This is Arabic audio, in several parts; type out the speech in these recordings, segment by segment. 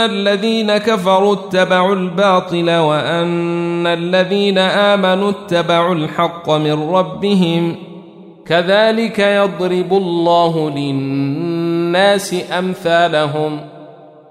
الذين كفروا اتبعوا الباطل وأن الذين آمنوا اتبعوا الحق من ربهم كذلك يضرب الله للناس أمثالهم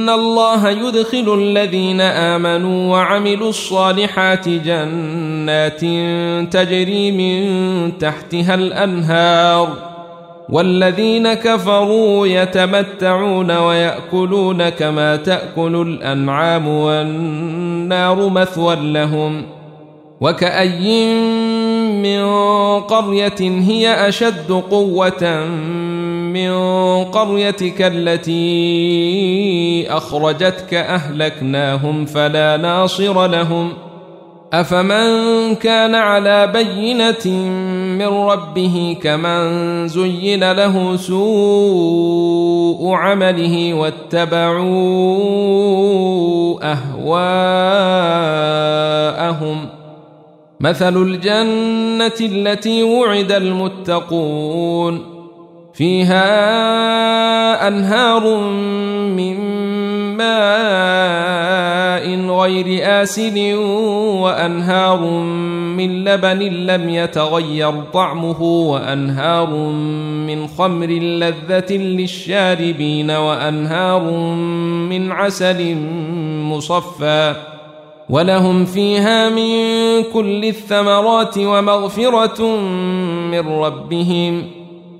ان الله يدخل الذين امنوا وعملوا الصالحات جنات تجري من تحتها الانهار والذين كفروا يتمتعون وياكلون كما تاكل الانعام والنار مثوى لهم وكأي من قرية هي أشد قوة من قريتك التي أخرجتك أهلكناهم فلا ناصر لهم. أفمن كان على بينة من ربه كمن زين له سوء عمله واتبعوا أهواءهم ۖ. مثل الجنة التي وعد المتقون. فيها أنهار من ماء غير آسن وأنهار من لبن لم يتغير طعمه وأنهار من خمر لذة للشاربين وأنهار من عسل مصفى ولهم فيها من كل الثمرات ومغفرة من ربهم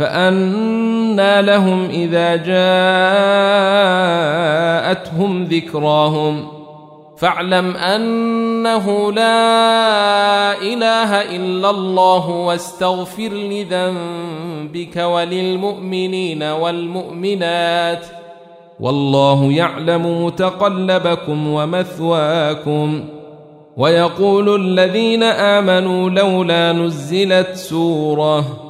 فانى لهم اذا جاءتهم ذكراهم فاعلم انه لا اله الا الله واستغفر لذنبك وللمؤمنين والمؤمنات والله يعلم متقلبكم ومثواكم ويقول الذين امنوا لولا نزلت سوره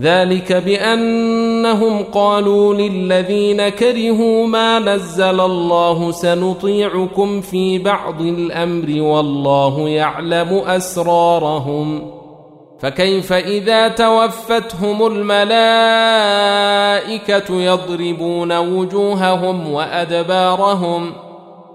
ذلك بأنهم قالوا للذين كرهوا ما نزل الله سنطيعكم في بعض الأمر والله يعلم أسرارهم فكيف إذا توفتهم الملائكة يضربون وجوههم وأدبارهم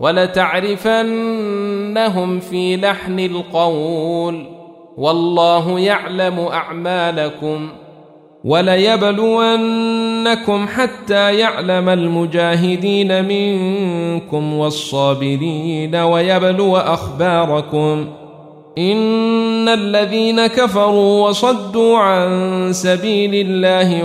ولتعرفنهم في لحن القول والله يعلم أعمالكم وليبلونكم حتى يعلم المجاهدين منكم والصابرين ويبلو أخباركم إن الذين كفروا وصدوا عن سبيل الله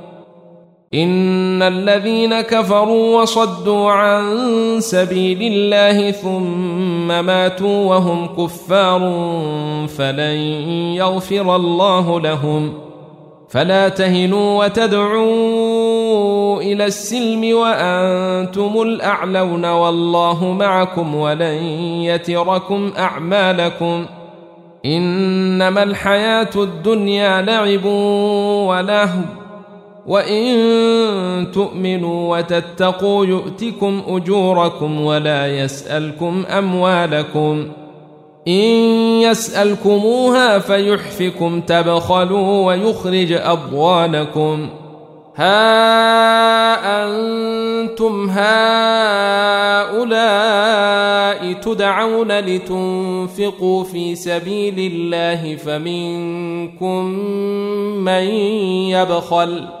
ان الذين كفروا وصدوا عن سبيل الله ثم ماتوا وهم كفار فلن يغفر الله لهم فلا تهنوا وتدعوا إلى السلم وأنتم الاعلون والله معكم ولن يتركم اعمالكم انما الحياة الدنيا لعب ولهو وان تؤمنوا وتتقوا يؤتكم اجوركم ولا يسالكم اموالكم إن يسألكموها فيحفكم تبخلوا ويخرج أضوانكم ها أنتم هؤلاء تدعون لتنفقوا في سبيل الله فمنكم من يبخل